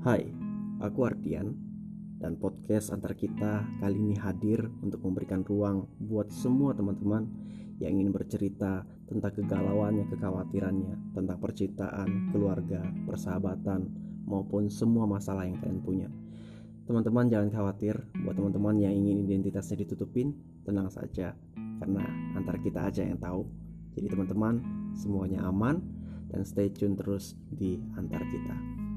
Hai, aku Artian dan podcast antar kita kali ini hadir untuk memberikan ruang buat semua teman-teman yang ingin bercerita tentang kegalauannya, kekhawatirannya, tentang percintaan, keluarga, persahabatan, maupun semua masalah yang kalian punya. Teman-teman jangan khawatir, buat teman-teman yang ingin identitasnya ditutupin, tenang saja, karena antar kita aja yang tahu. Jadi teman-teman, semuanya aman dan stay tune terus di antar kita.